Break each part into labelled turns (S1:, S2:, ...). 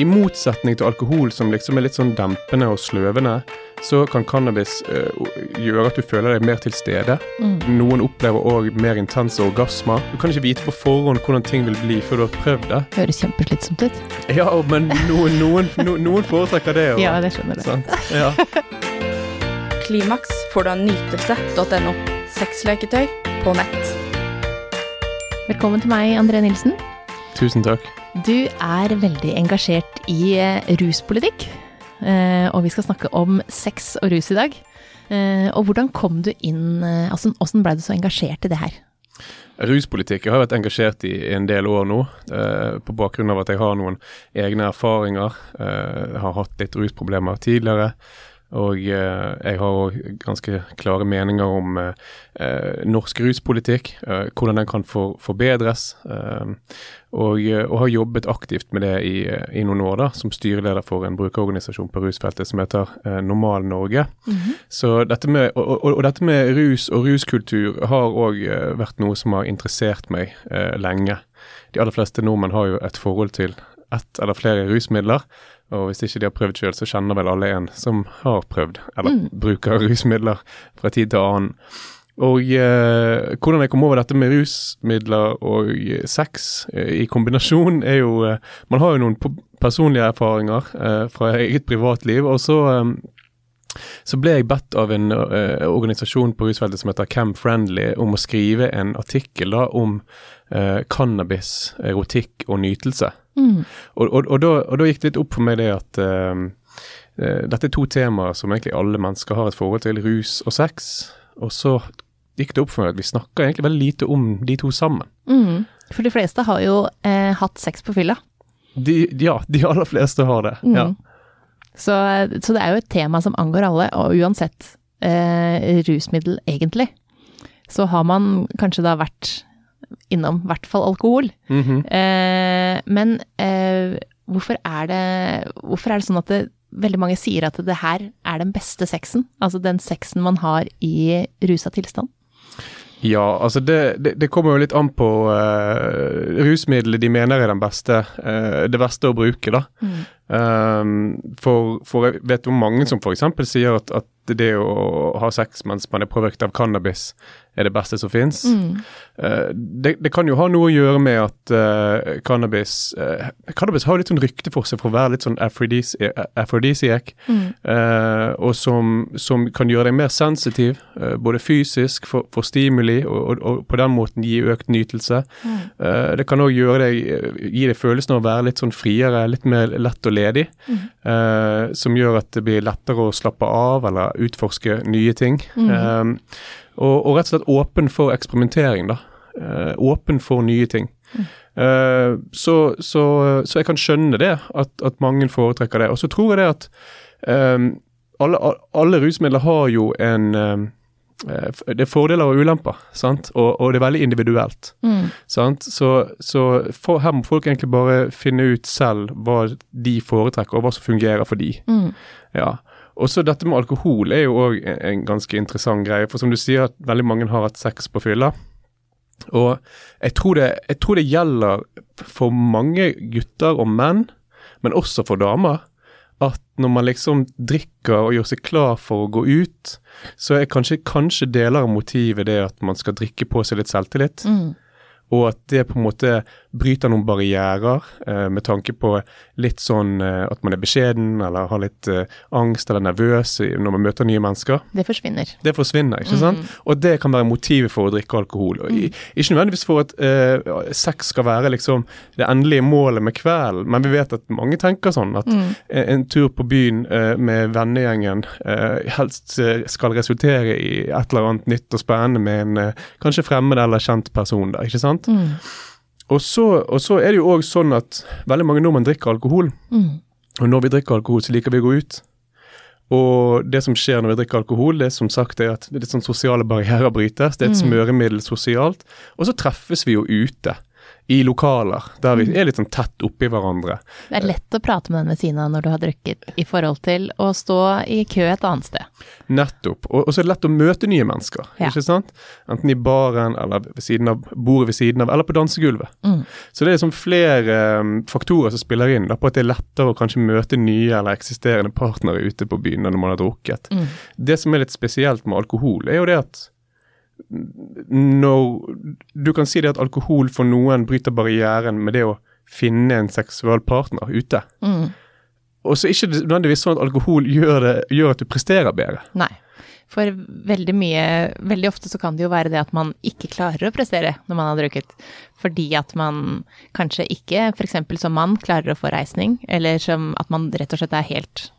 S1: I motsetning til alkohol, som liksom er litt sånn dempende og sløvende, så kan cannabis øh, gjøre at du føler deg mer til stede.
S2: Mm.
S1: Noen opplever òg mer intense orgasmer. Du kan ikke vite på forhånd hvordan ting vil bli før du har prøvd det.
S2: Høres kjempeslitsomt ut.
S1: Ja, men noen, noen, noen foretrekker det. Og,
S2: Ja, det skjønner jeg.
S1: sant? Ja.
S3: Klimaks får du av nytelse.no. Sexleketøy på nett.
S2: Velkommen til meg, André Nilsen.
S1: Tusen takk.
S2: Du er veldig engasjert i eh, ruspolitikk, eh, og vi skal snakke om sex og rus i dag. Eh, Og hvordan kom du inn, altså hvordan ble du så engasjert i det her?
S1: Ruspolitikk jeg har vært engasjert i en del år nå, eh, på bakgrunn av at jeg har noen egne erfaringer. Eh, jeg har hatt litt rusproblemer tidligere. Og eh, jeg har òg ganske klare meninger om eh, eh, norsk ruspolitikk, eh, hvordan den kan for, forbedres. Eh, og, eh, og har jobbet aktivt med det i, i noen år, da, som styreleder for en brukerorganisasjon på rusfeltet som heter Normal Norge. Så dette med, og, og, og dette med rus og ruskultur har òg vært noe som har interessert meg lenge. De aller fleste nordmenn har jo et forhold til ett eller flere rusmidler. Og hvis ikke de har prøvd sjøl, så kjenner vel alle en som har prøvd, eller bruker rusmidler fra tid til annen. Og eh, hvordan jeg kom over dette med rusmidler og eh, sex eh, i kombinasjon, er jo eh, Man har jo noen personlige erfaringer eh, fra eget privatliv, og så eh, så ble jeg bedt av en uh, organisasjon på rusfeltet som heter Cam Friendly om å skrive en artikkel da om uh, cannabis, erotikk og nytelse.
S2: Mm.
S1: Og, og, og, da, og da gikk det litt opp for meg det at eh, dette er to temaer som egentlig alle mennesker har et forhold til, rus og sex. Og så gikk det opp for meg at vi snakker egentlig veldig lite om de to sammen.
S2: Mm. For de fleste har jo eh, hatt sex på fylla.
S1: De, ja, de aller fleste har det.
S2: Mm.
S1: Ja.
S2: Så, så det er jo et tema som angår alle, og uansett eh, rusmiddel egentlig, så har man kanskje da vært innom i hvert fall alkohol.
S1: Mhm.
S2: Eh, men eh, hvorfor, er det, hvorfor er det sånn at det, veldig mange sier at det her er den beste sexen? Altså den sexen man har i rusa tilstand?
S1: Ja, altså det, det, det kommer jo litt an på uh, rusmiddelet de mener er den beste, eh, det beste å bruke, da. Um, for, for jeg vet om mange som f.eks. sier at, at det å ha sex mens man er påvirket av cannabis, er det beste som fins.
S2: Mm.
S1: det, det kan jo ha noe å gjøre med at uh, cannabis uh, Cannabis har litt sånn rykte for seg for å være litt sånn aphrodisi- aphrodisiac,
S2: Mm.
S1: uh, og som, som kan gjøre deg mer sensitiv, eh, både fysisk, for, for stimuli, og, og, og på den måten gi økt nytelse.
S2: Mm.
S1: Eh, det kan òg eh, gi deg følelsen av å være litt sånn friere, litt mer lett og ledig.
S2: Mm.
S1: eh, som gjør at det blir lettere å slappe av eller utforske nye ting.
S2: Mm.
S1: Eh, og, og rett og slett åpen for eksperimentering, da. Eh, åpen for nye ting. Eh, så, så, så jeg kan skjønne det, at, at mange foretrekker det. Og så tror jeg det at eh, alle, alle rusmidler har jo en eh, Det er fordeler og ulemper, sant? Og, og det er veldig individuelt.
S2: Mm.
S1: Sant? Så, så for, her må folk egentlig bare finne ut selv hva de foretrekker, og hva som fungerer for de.
S2: Mm.
S1: Ja. Og så dette med alkohol er jo òg en, en ganske interessant greie. For som du sier, at veldig mange har hatt sex på fylla. Og jeg tror, det, jeg tror det gjelder for mange gutter og menn, men også for damer, at når man liksom drikker og gjør seg klar for å gå ut, så er kanskje, kanskje deler av motivet det at man skal drikke på seg litt selvtillit.
S2: Mm.
S1: Og at det på en måte bryter noen barrierer, eh, med tanke på litt sånn eh, at man er beskjeden, eller har litt eh, angst eller nervøs når man møter nye mennesker.
S2: Det forsvinner.
S1: Det forsvinner, ikke sant? Og det kan være motivet for å drikke alkohol. Og i, ikke nødvendigvis for at eh, sex skal være liksom det endelige målet med kvelden, men vi vet at mange tenker sånn. At
S2: Mm.
S1: en, en tur på byen eh, med vennegjengen eh, helst skal resultere i et eller annet nytt og spennende med en kanskje fremmed eller kjent person der, ikke sant?
S2: Mm.
S1: Og så, og så er det jo òg sånn at veldig mange nordmenn drikker alkohol.
S2: Mm.
S1: Og når vi drikker alkohol, så liker vi å gå ut. Og det som skjer når vi drikker alkohol, det er som sagt er at det er litt sånn sosiale barrierer brytes. Det er et
S2: Mm.
S1: smøremiddel sosialt. Og så treffes vi jo ute i lokaler der vi er litt sånn tett oppi hverandre.
S2: Det er lett å prate med den ved siden av når du har drukket, i forhold til å stå i kø et annet sted.
S1: Nettopp. Og, og så er det lett å møte nye mennesker,
S2: Ja.
S1: ikke sant? Enten i baren, eller ved siden av, bordet ved siden av, eller på dansegulvet.
S2: Mm.
S1: Så det er liksom flere um, faktorer som spiller inn da, på at det er lettere å kanskje møte nye eller eksisterende partnere ute på byen når man har drukket.
S2: Mm.
S1: Det som er litt spesielt med alkohol, er jo det at når Du kan si det at alkohol for noen bryter barrieren med det å finne en seksuell partner ute.
S2: Mm.
S1: Og så er ikke det nødvendigvis sånn at alkohol gjør, det, gjør at du presterer bedre.
S2: Nei. For veldig mye Veldig ofte så kan det jo være det at man ikke klarer å prestere når man har drukket. Fordi at man kanskje ikke, f.eks. som mann, klarer å få reisning. Eller som at man rett og slett er helt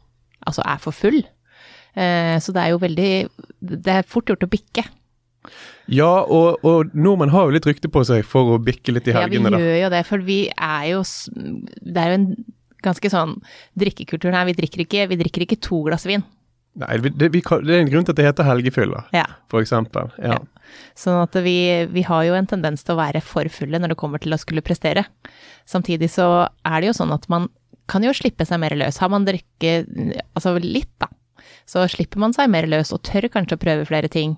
S2: Altså er for full. Eh, så det er jo veldig Det er fort gjort å bikke.
S1: Ja, og, og nordmenn har jo litt rykte på seg for å bikke litt i helgene
S2: Ja, vi
S1: da.
S2: gjør jo det, for vi er jo Det er jo en ganske sånn drikkekultur her. Vi drikker ikke, vi drikker ikke to glass vin.
S1: Nei, vi- det, vi, det er en grunn til at det heter helgefylla,
S2: Ja.
S1: for eksempel. Ja.
S2: Ja. Sånn at vi, vi har jo en tendens til å være for fulle når det kommer til å skulle prestere. Samtidig så er det jo sånn at man kan jo slippe seg mer løs. Har man drukket altså litt, da, så slipper man seg mer løs og tør kanskje å prøve flere ting.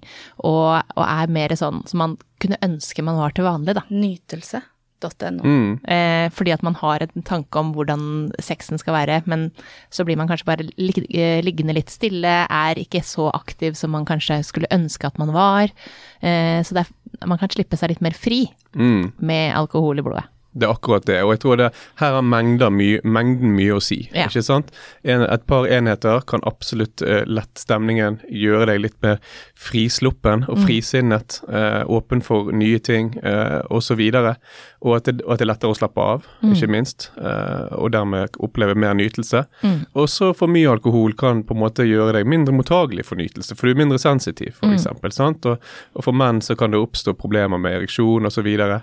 S2: Og, og er mer sånn som man kunne ønske man var til vanlig, da.
S3: Nytelse.no.
S1: Mm.
S2: Eh, fordi at man har en tanke om hvordan sexen skal være, men så blir man kanskje bare lig eh, liggende litt stille, er ikke så aktiv som man kanskje skulle ønske at man var. Eh, så det er, man kan slippe seg litt mer fri
S1: Mm.
S2: med alkohol i blodet.
S1: Det er akkurat det, og jeg tror det, her har mye, mengden mye å si.
S2: Ja.
S1: ikke sant? En, et par enheter kan absolutt uh, lette stemningen, gjøre deg litt mer frisluppen og
S2: Mm.
S1: frisinnet, Uh, åpen for nye ting uh, osv. Og at det, og at det er lettere å slappe av, ikke minst, Uh, og dermed oppleve mer nytelse.
S2: Mm.
S1: Og så for mye alkohol kan på en måte gjøre deg mindre mottagelig for nytelse, for du er mindre sensitiv, for
S2: Mm.
S1: sant? Og, og for menn så kan det oppstå problemer med ereksjon osv. Og,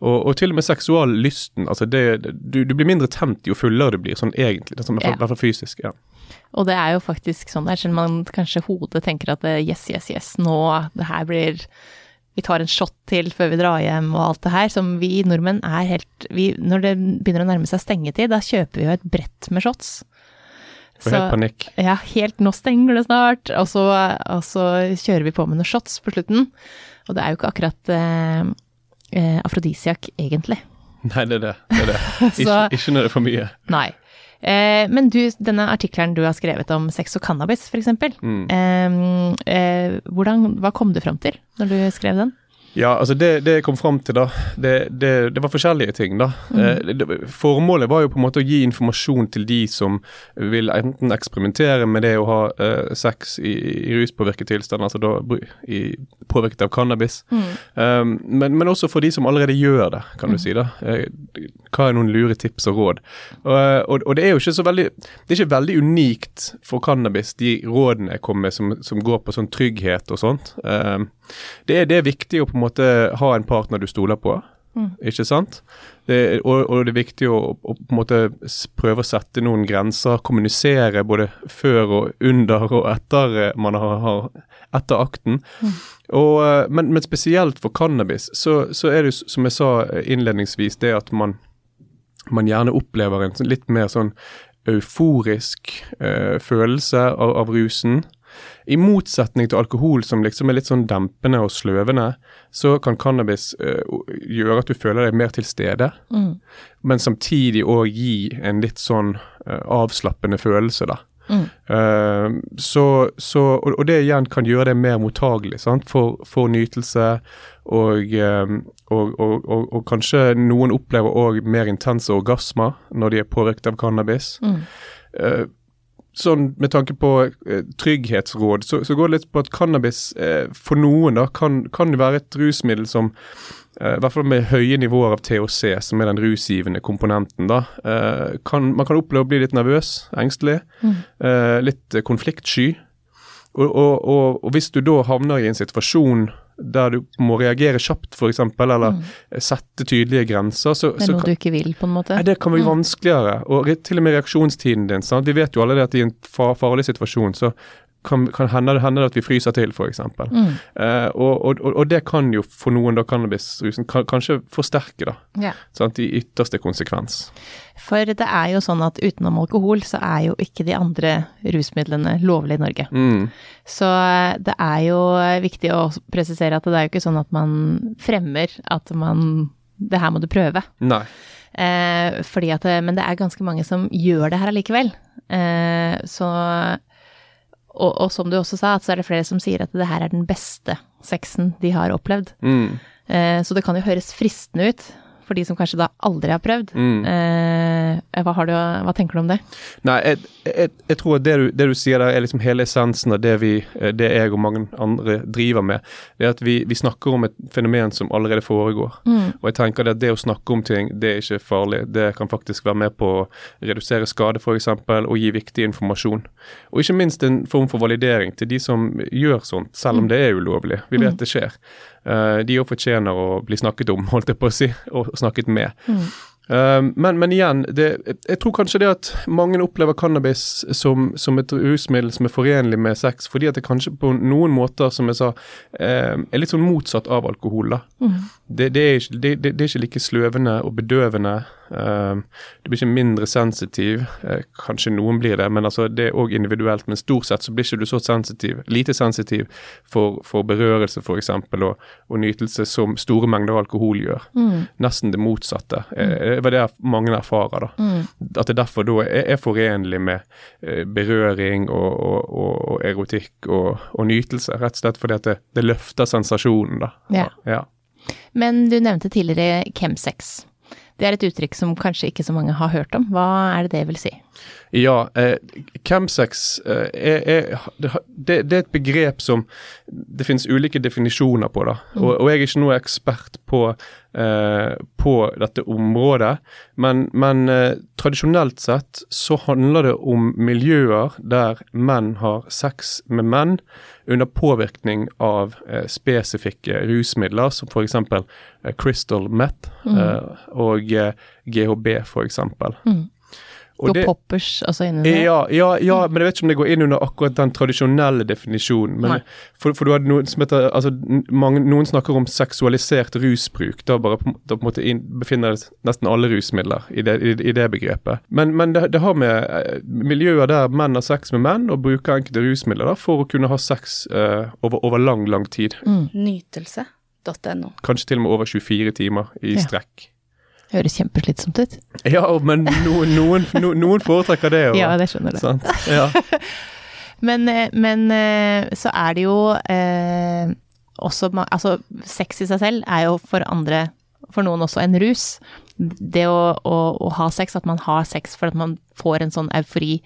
S1: og til og med seksuallysten. Altså det, du, du blir mindre tent jo fullere du blir, sånn egentlig. Det er sånn, i hvert fall- fysisk. ja.
S2: Og det er jo faktisk sånn der, selv om man kanskje hodet tenker at yes, yes, yes, nå, det her blir Vi tar en shot til før vi drar hjem og alt det her, som vi nordmenn er helt vi, Når det begynner å nærme seg stengetid, da kjøper vi jo et brett med shots.
S1: Så, helt panikk.
S2: Ja, helt nå stenger det snart, og så, og så kjører vi på med noen shots på slutten. Og det er jo ikke akkurat eh, eh, afrodisiak, egentlig.
S1: Nei, det er det. det, er det. Ikke, ikke når det er for mye.
S2: Nei. Eh, men du, denne artikkelen du har skrevet om sex og cannabis, f.eks.
S1: Mm.
S2: Eh, eh, hvordan, hva kom du fram til når du skrev den?
S1: Ja, altså det, det jeg kom fram til da, det, det, det var forskjellige ting da. Eh, det, det, formålet var jo på en måte å gi informasjon til de som vil enten eksperimentere med det å ha uh, sex i, i ruspåvirket tilstand, altså da i, påvirket av cannabis. Um, men, men også for de som allerede gjør det, kan du si da. Eh, hva er noen lure tips og råd? Og, og, og det er jo ikke så veldig, det er ikke veldig unikt for cannabis, de rådene jeg kom med som, som går på sånn trygghet og sånt. Um, det det er viktig å på en måte ha en partner du stoler på, ikke sant? Det, og, og det er viktig å, å på en måte prøve å sette noen grenser, kommunisere både før og under og etter eh, man har, har etter akten. Og, eh, men, men spesielt for cannabis, så, så er det som jeg sa eh, innledningsvis, det at man, man gjerne opplever en sånn litt mer sånn euforisk eh, følelse av, av rusen. I motsetning til alkohol, som liksom er litt sånn dempende og sløvende, så kan cannabis uh, gjøre at du føler deg mer til stede,
S2: Mm.
S1: men samtidig òg gi en litt sånn uh, avslappende følelse, da.
S2: Mm.
S1: Uh, så, så, og, og det igjen kan gjøre deg mer mottagelig sant? For, for nytelse, og, og, og kanskje noen opplever òg mer intense orgasmer når de er påvirket av cannabis.
S2: Mm.
S1: Sånn med tanke på eh, trygghetsråd, så, så går det litt på at cannabis eh, for noen da kan, kan være et rusmiddel som eh, i hvert fall med høye nivåer av THC, som er den rusgivende komponenten, da, eh, kan, man kan oppleve å bli litt nervøs, engstelig,
S2: Mm.
S1: eh, litt konfliktsky. Og, og, og, og hvis du da havner i en situasjon der du må reagere kjapt, f.eks., eller
S2: Mm.
S1: sette tydelige grenser, så,
S2: Det er noe
S1: kan,
S2: du ikke vil, på en måte?
S1: Nei, det kan bli
S2: Mm.
S1: vanskeligere. Og til og med reaksjonstiden din. Sant? Vi vet jo alle det at i en farlig situasjon så kan, kan hende, det hender at vi fryser til, f.eks.
S2: Mm.
S1: Eh, og, og, og det kan jo for noen, da, cannabisrusen kan, kanskje forsterke, da.
S2: Ja.
S1: Sant? I ytterste konsekvens.
S2: For det er jo sånn at utenom alkohol, så er jo ikke de andre rusmidlene lovlige i Norge.
S1: Mm.
S2: Så eh, det er jo viktig å presisere at det er jo ikke sånn at man fremmer at man Det her må du prøve.
S1: Nei.
S2: Eh, fordi at men det er ganske mange som gjør det her allikevel. Eh, så og, og som du også sa, at så er det flere som sier at det her er den beste sexen de har opplevd.
S1: Mm.
S2: Eh, så det kan jo høres fristende ut for de som kanskje da aldri har prøvd.
S1: Mm.
S2: Eh, hva, har du, hva tenker du om det?
S1: Nei, jeg, jeg, jeg tror at det du, det du sier der, er liksom hele essensen av det, vi, eh, det jeg og mange andre driver med. Det er at vi, vi snakker om et fenomen som allerede foregår. Og jeg tenker at det å snakke om ting, det er ikke farlig. Det kan faktisk være med på å redusere skade, f.eks., og gi viktig informasjon. Og ikke minst en form for validering til de som gjør sånt, selv om det er ulovlig. Vi vet det skjer. Eh, de òg fortjener å bli snakket om, holdt jeg på å si, og snakket med. Eh, men, men igjen, det, jeg tror kanskje det at mange opplever cannabis som, som et rusmiddel som er forenlig med sex, fordi at det kanskje på noen måter, som jeg sa, eh, er litt sånn motsatt av alkohol. da. Det, det, er ikke, det, det, er ikke like sløvende og bedøvende. Uh, du blir ikke mindre sensitiv. Uh, kanskje noen blir det, men altså det er òg individuelt. Men stort sett så blir ikke du så sensitiv, lite sensitiv for, for berørelse f.eks. Og, og nytelse som store mengder alkohol gjør. Nesten det motsatte. Det Det var det mange erfarer. da. At det derfor da er, er forenlig med eh, berøring og, og, og, erotikk og, nytelse. Rett og slett fordi at det, løfter sensasjonen. da.
S2: Ja.
S1: ja.
S2: Men du nevnte tidligere chemsex. Det er et uttrykk som kanskje ikke så mange har hørt om. Hva er det det vil si?
S1: Ja, eh, chemsex eh, er, er det, det, er et begrep som det finnes ulike definisjoner på. da, og, og jeg er ikke noe ekspert på, eh, på dette området. Men, men eh, tradisjonelt sett så handler det om miljøer der menn har sex med menn under påvirkning av eh, spesifikke rusmidler, som f.eks. Eh, crystal meth eh, og GHB, f.eks.
S2: Går poppers altså inn under det?
S1: Ja, ja, ja, men jeg vet ikke om det går inn under akkurat den tradisjonelle definisjonen. Men, for, for du hadde noen som heter altså, mange, Noen snakker om seksualisert rusbruk. Da bare på, da på en måte inn, befinner det nesten alle rusmidler i det, i, i det begrepet. Men, men det, det har med eh, miljøer der menn har sex med menn, og bruker enkelte rusmidler da, for å kunne ha sex uh, over, over lang, lang tid.
S3: Nytelse.no.
S1: Kanskje til og med over 24 timer i
S2: Ja. Høres kjempeslitsomt ut.
S1: Ja, men noen, noen, noen foretrekker det. og-
S2: Ja, det skjønner.
S1: Sant? Ja.
S2: Men, eh, men eh, så er det jo eh, også Altså, sex i seg selv er jo for andre, for noen også en rus. Det å, å, å ha sex, at man har sex for at man får en sånn eufori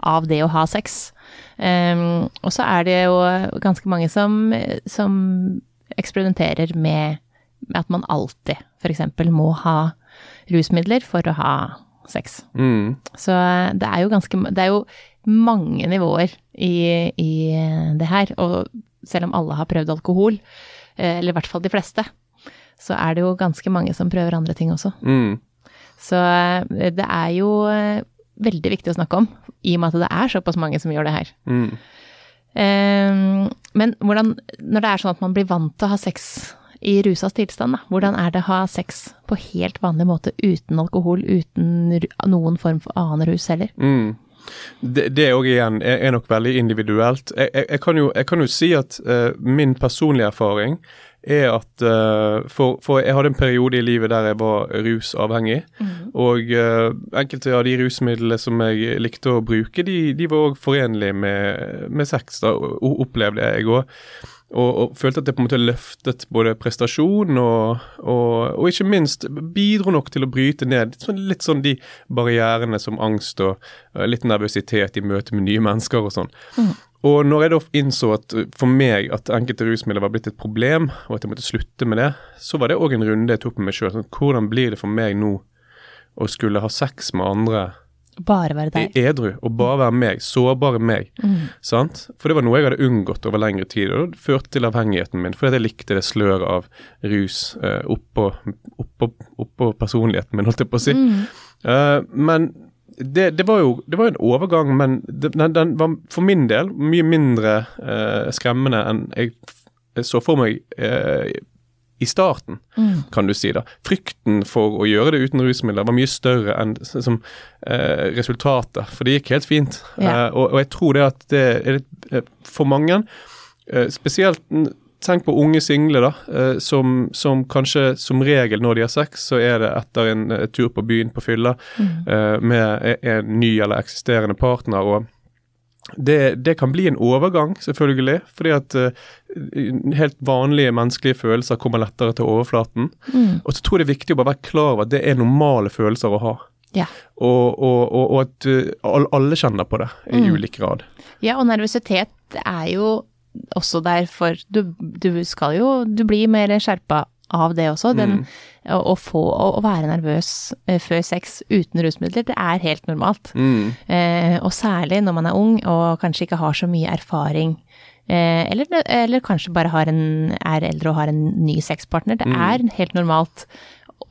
S2: av det å ha sex. Um, og så er det jo ganske mange som, som eksperimenterer med, med at man alltid f.eks. må ha rusmidler for å ha sex.
S1: Mm.
S2: Så eh, det er jo ganske Det er jo mange nivåer i, i det her. Og selv om alle har prøvd alkohol, eh, eller i hvert fall de fleste, så er det jo ganske mange som prøver andre ting også.
S1: Mm.
S2: Så eh, det er jo eh, veldig viktig å snakke om, i og med at det er såpass mange som gjør det her.
S1: Mm.
S2: Eh, Men hvordan, når det er sånn at man blir vant til å ha sex i rusa tilstand, da, hvordan er det å ha sex på helt vanlig måte uten alkohol, uten noen form for annen rus heller?
S1: Mm. Det, det òg igjen er, er nok veldig individuelt. Jeg, jeg, jeg, kan, jo, jeg kan jo si at uh, min personlige erfaring er at uh, for, for jeg hadde en periode i livet der jeg var rusavhengig. Og uh, enkelte av de rusmidlene som jeg likte å bruke, de, de var òg forenlige med, med sex, da, opplevde jeg òg. Og, og følte at det på en måte løftet både prestasjon og, og, og ikke minst bidro nok til å bryte ned sånn, litt sånn de barrierene som angst og uh, litt nervøsitet i møte med nye mennesker og sånn. Og når jeg da innså at eh, for meg at enkelte rusmidler var blitt et problem, og at jeg måtte slutte med det, så var det òg en runde jeg tok med meg sjøl. Sånn, hvordan blir det for meg nå å skulle ha sex med andre
S2: Bare være deg.
S1: edru, og bare være meg, sårbare meg. Sant? For det var noe jeg hadde unngått over lengre tid, og det førte til avhengigheten min. Fordi jeg likte det sløret av rus eh, oppå, oppå, oppå personligheten min, holdt jeg på å si. Eh, men det, det, var jo det var en overgang, men den, den var for min del mye mindre uh, skremmende enn jeg, jeg, så for meg eh, i starten, mm. kan du si. da. Frykten for å gjøre det uten rusmidler var mye større enn som, eh, resultatet, for det gikk helt fint. Ja. Eh, og, og, jeg tror det at det er eh, for mange, eh, spesielt Tenk på unge single, da, eh, som, som, kanskje som regel når de har sex, så er det etter en tur på byen på fylla mm. Eh, med e, en ny eller eksisterende partner. og det, det, kan bli en overgang, selvfølgelig. Fordi at uh, helt vanlige menneskelige følelser kommer lettere til overflaten. Mm. Og så tror jeg det er viktig å bare være klar over at det er normale følelser å ha. Ja. Og, og, og, og, at uh, alle kjenner på det i mm. ulik grad.
S2: Ja, og nervøsitet er jo også der for du, du skal jo Du blir mer skjerpa av det også. Den, mm. å, få, å, å, være nervøs eh, før sex uten rusmidler, det er helt normalt. Mm. Eh, og særlig når man er ung og kanskje ikke har så mye erfaring. Eh, eller, eller, kanskje bare en, er eldre og har en ny sexpartner. Det mm. er helt normalt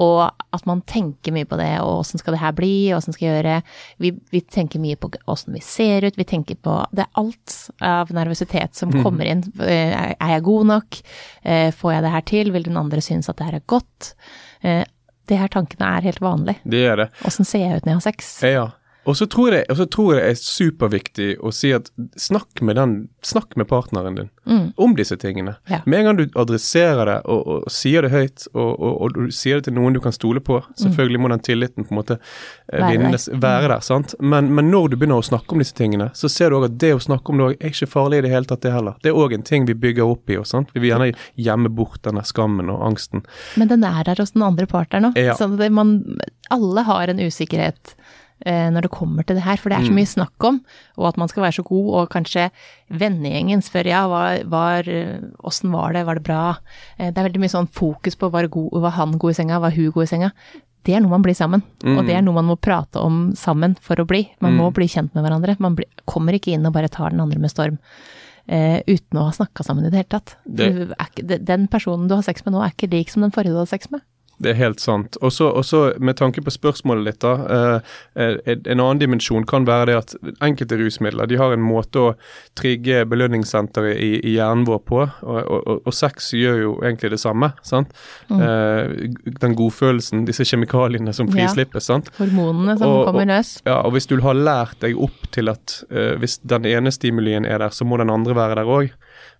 S2: og at man tenker mye på det, og åssen skal det her bli, og åssen skal jeg gjøre vi, vi, tenker mye på åssen vi ser ut, vi tenker på Det er alt av nervøsitet som mm. kommer inn. Eh, er jeg god nok? Eh, får jeg det her til? Vil den andre synes at det her er godt? Eh, de her tankene er helt vanlig.
S1: Det gjør det.
S2: Åssen ser jeg ut når jeg har sex?
S1: Ja. Og så tror, jeg, det er superviktig å si at snakk med, den, snakk med partneren din mm. om disse tingene. Ja. Med en gang du adresserer det og, og sier det høyt, og, og, og, du sier det til noen du kan stole på Selvfølgelig må den tilliten på en måte eh, være vinnes, være der. sant? Men, men, når du begynner å snakke om disse tingene, så ser du òg at det å snakke om det er ikke farlig i det hele tatt, det heller. Det er òg en ting vi bygger opp i oss. sant? Vi vil gjerne gjemme bort denne skammen og angsten.
S2: Men den er der hos den andre partneren òg. Ja. Sånn at man, alle har en usikkerhet når det kommer til det her, for det er så mm. mye snakk om, og at man skal være så god, og kanskje vennegjengen spør ja, var, åssen var det, var det bra? Eh, det er veldig mye sånn fokus på var, god, var han god i senga, var hun god i senga. Det er noe man blir sammen, mm. og det er noe man må prate om sammen for å bli. Man mm. må bli kjent med hverandre. Man blir, kommer ikke inn og bare tar den andre med storm. Uh, uten å ha snakka sammen i det hele tatt. Det. Du, den personen du har sex med nå, er ikke lik som den forrige du hadde sex med.
S1: Det er helt sant. Og så med tanke på spørsmålet ditt, da. Eh, en annen dimensjon kan være det at enkelte rusmidler de har en måte å trigge belønningssenteret i, i, hjernen vår på, og, og, og, sex gjør jo egentlig det samme. sant? Mm. Eh, den godfølelsen, disse kjemikaliene som frislippes. Ja. sant?
S2: Hormonene som og, kommer løs.
S1: Ja, og hvis du har lært deg opp til at eh, hvis den ene stimulien er der, så må den andre være der òg,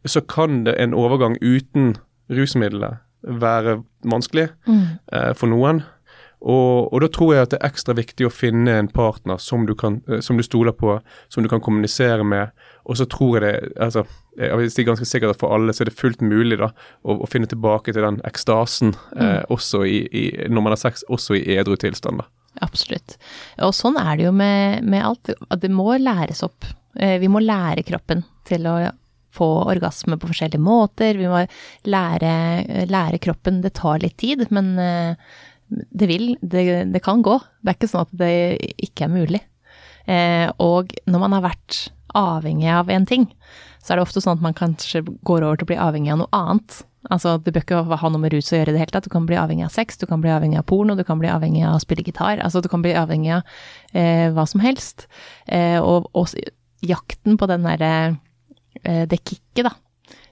S1: så kan det en overgang uten rusmiddelet være vanskelig mm. eh, for noen. Og, og, da tror jeg at det er ekstra viktig å finne en partner som du, kan, eh, som du stoler på, som du kan kommunisere med. Og så tror jeg det altså, Jeg er ganske sikkert at for alle så er det fullt mulig da, å, å finne tilbake til den ekstasen eh, mm. også i, i, når man har sex, også i edru tilstand.
S2: Absolutt. Og sånn er det jo med, med alt. Det må læres opp. Eh, vi må lære kroppen til å få orgasme på forskjellige måter. Vi må lære, lære kroppen. Det tar litt tid, men eh, det vil. Det, det, kan gå. Det er ikke sånn at det ikke er mulig. Eh, og når man har vært avhengig av en ting, så er det ofte sånn at man kanskje går over til å bli avhengig av noe annet. Altså, Du bør ikke ha noe med rus å gjøre i det hele tatt. Du kan bli avhengig av sex, du kan bli avhengig av porno, du kan bli avhengig av å spille gitar. Altså, du kan bli avhengig av eh, hva som helst. Eh, og, og, jakten på den derre det kicket, da.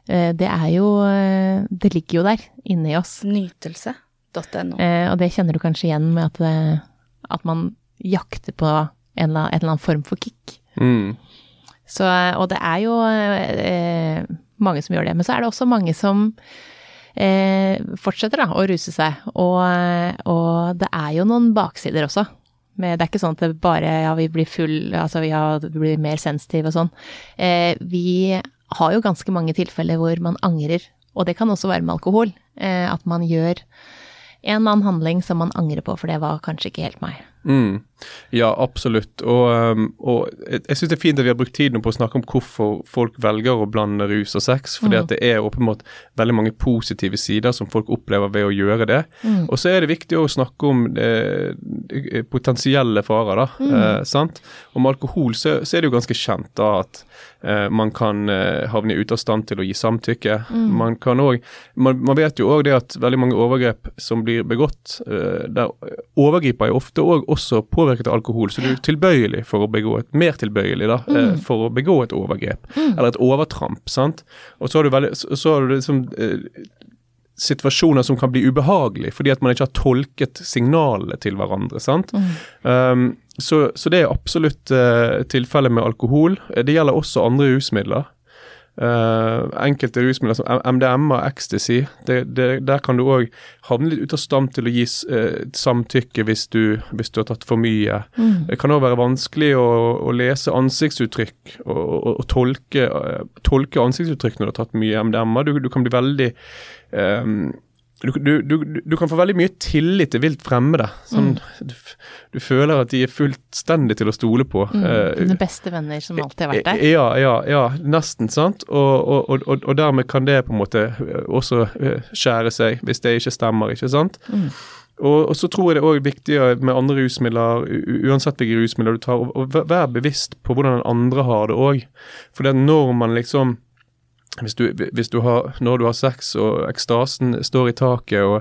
S2: Eh, det er jo eh, Det ligger jo der inni oss.
S3: Nytelse.no.
S2: Og det kjenner du kanskje igjen med at, at man jakter på en eller, annen, en eller annen form for kick. Mm. Så, og det er jo eh, mange som gjør det. Men så er det også mange som eh, fortsetter da, å ruse seg. Og, og, det er jo noen baksider også. Men det er ikke sånn at det bare ja, vi blir full, altså vi blir mer sensitive og sånn. Eh, vi har jo ganske mange tilfeller hvor man angrer, og det kan også være med alkohol. Eh, at man gjør en eller annen handling som man angrer på, for det var kanskje ikke helt meg.
S1: Mm. Ja, absolutt. Og, um, og jeg syns det er fint at vi har brukt tid på å snakke om hvorfor folk velger å blande rus og sex. fordi mm. at det er åpenbart veldig mange positive sider som folk opplever ved å gjøre det. Mm. Og så er det viktig å snakke om eh, potensielle farer, da. Mm. Eh, sant? Med alkohol så, så, er det jo ganske kjent da at eh, man kan eh, havne ute av stand til å gi samtykke. Mm. Man kan òg man, man, vet jo òg det at veldig mange overgrep som blir begått, eh, der overgriper jo ofte òg også påvirket av alkohol, så du er tilbøyelig for å begå et mer tilbøyelig da, mm. for å begå et overgrep, eller et overtramp. sant? Og så har du, veldig, så har du liksom eh, situasjoner som kan bli ubehagelige, fordi at man ikke har tolket signalene til hverandre. sant? Um, så, så det er absolutt eh, tilfellet med alkohol. Det gjelder også andre rusmidler. Uh, enkelte rusmidler som MDMA og ecstasy, det, det, der kan du òg havne litt ute av stand til å gi uh, samtykke hvis du, hvis du, har tatt for mye.
S2: Mm.
S1: Det kan òg være vanskelig å, å lese ansiktsuttrykk og, og, og tolke, uh, tolke, ansiktsuttrykk når du har tatt mye MDMA. Du, du kan bli veldig um, du, du, du, du, kan få veldig mye tillit til vilt fremmede. Sånn, mm. du, føler at de er fullstendig til å stole på.
S2: Mm, dine beste venner som alltid har vært der?
S1: Ja, ja, ja nesten. sant? Og, og, og, og, dermed kan det på en måte også skjære seg, hvis det ikke stemmer. ikke sant? Mm. Og, så tror jeg det er også viktig med andre rusmidler, uansett hvilke rusmidler du tar, å være bevisst på hvordan den andre har det òg. For det er når man liksom hvis du, hvis du, har, når du har sex og ekstasen står i taket og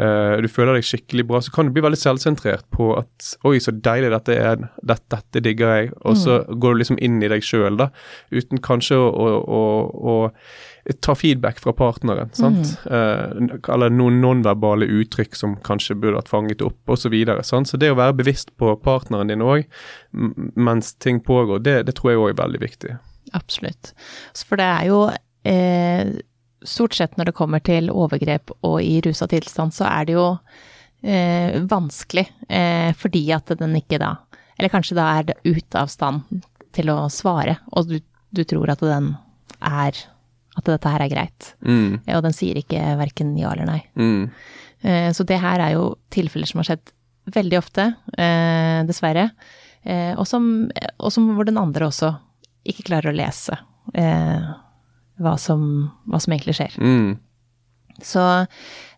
S1: uh, du føler deg skikkelig bra, så kan du bli veldig selvsentrert på at Oi, så deilig dette er. Dette, dette digger jeg. Og så mm. går du liksom inn i deg sjøl, da. Uten kanskje å, å, å, å ta feedback fra partneren. sant? Mm. Uh, eller noen nonverbale uttrykk som kanskje burde vært fanget opp, osv. Så, videre, sant? så det å være bevisst på partneren din òg mens ting pågår, det, det tror jeg òg er veldig viktig.
S2: Absolutt. For det er jo eh, stort sett når det kommer til overgrep og i rusa tilstand, så er det jo eh, vanskelig eh, fordi at den ikke da Eller kanskje da er det ute av stand til å svare, og du, du tror at den er At dette her er greit.
S1: Mm.
S2: Og den sier ikke verken ja eller nei.
S1: Mm.
S2: Eh, så det her er jo tilfeller som har skjedd veldig ofte, eh, dessverre. Eh, og som, og som hvor den andre også ikke klarer å lese. Eh, hva som, hva som egentlig skjer.
S1: Mm.
S2: Så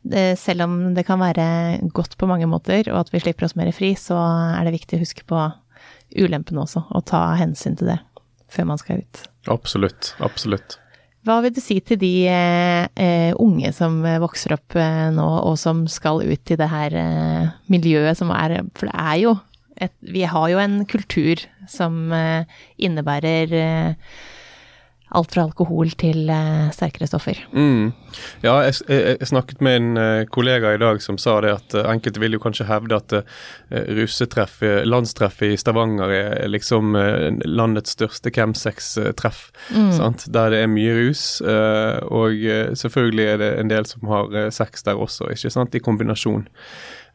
S2: det, selv om det kan være godt på mange måter, og at vi slipper oss mer fri, så er det viktig å huske på ulempene også, og ta hensyn til det før man skal ut.
S1: Absolutt. Absolutt.
S2: Hva vil du si til de eh, unge som vokser opp eh, nå, og som skal ut i det her eh, miljøet som er For det er jo et Vi har jo en kultur som eh, innebærer eh, alt fra alkohol til uh, sterkere stoffer.
S1: Mm. Ja, jeg, jeg, jeg, snakket med en uh, kollega i dag som sa det at uh, enkelte vil jo kanskje hevde at russetreffet, landstreffet i Stavanger er liksom landets største chemsex-treff. Mm. Der det er mye rus, og selvfølgelig er det en del som har sex der også, ikke sant, i kombinasjon.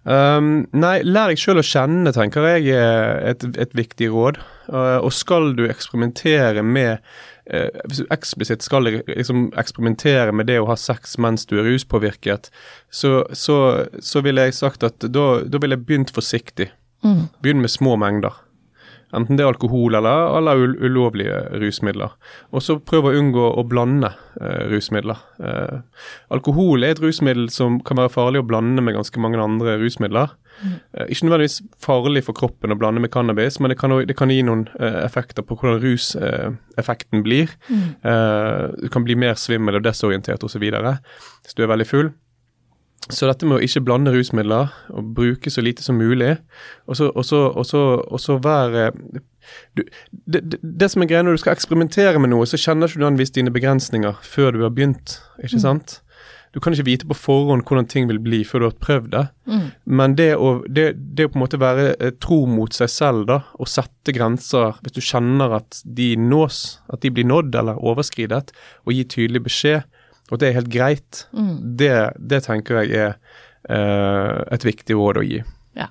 S1: Um, nei, lær deg sjøl å kjenne, tenker jeg er et, et viktig råd. Uh, og skal du eksperimentere med uh, Hvis du eksplisitt skal liksom, eksperimentere med det å ha sex mens du er ruspåvirket, så, så, så ville jeg sagt at da, da ville jeg begynt forsiktig.
S2: Mm.
S1: Begynn med små mengder. Enten det er alkohol eller, eller ulovlige rusmidler. Og så prøve å unngå å blande eh, rusmidler. Eh, alkohol er et rusmiddel som kan være farlig å blande med ganske mange andre rusmidler. Mm. Uh, ikke nødvendigvis farlig for kroppen å blande med cannabis, men det kan, det kan gi noen effekter på hvordan ruseffekten blir.
S2: Mm.
S1: du kan bli mer svimmel og desorientert osv. hvis du er veldig full. Så dette med å ikke blande rusmidler og bruke så lite som mulig, og så, være du, det, det, det, som er greia når du skal eksperimentere med noe, så kjenner ikke du nødvendigvis dine begrensninger før du har begynt, ikke mm. sant? Du kan ikke vite på forhånd hvordan ting vil bli før du har prøvd det.
S2: Mm.
S1: Men det å, det, det å, på en måte være eh, tro mot seg selv, da, og sette grenser hvis du kjenner at de nås, at de blir nådd eller overskridet, og gi tydelig beskjed, og det er helt greit,
S2: mm.
S1: det, det, tenker jeg er uh, et viktig råd å gi.
S2: Ja,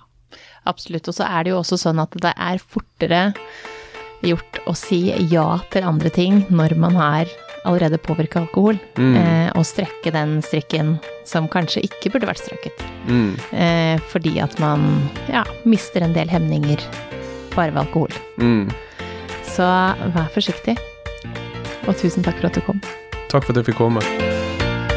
S2: absolutt. Og så er det jo også sånn at det er fortere gjort å si ja til andre ting når man har allerede påvirka alkohol,
S1: mm.
S2: eh, og strekke den strikken som kanskje ikke burde vært strøket.
S1: Mm.
S2: Eh, fordi at man ja, mister en del hemninger bare ved alkohol.
S1: Mm.
S2: Så vær forsiktig, og tusen takk for at du kom.
S1: Takk for at jeg fikk komme.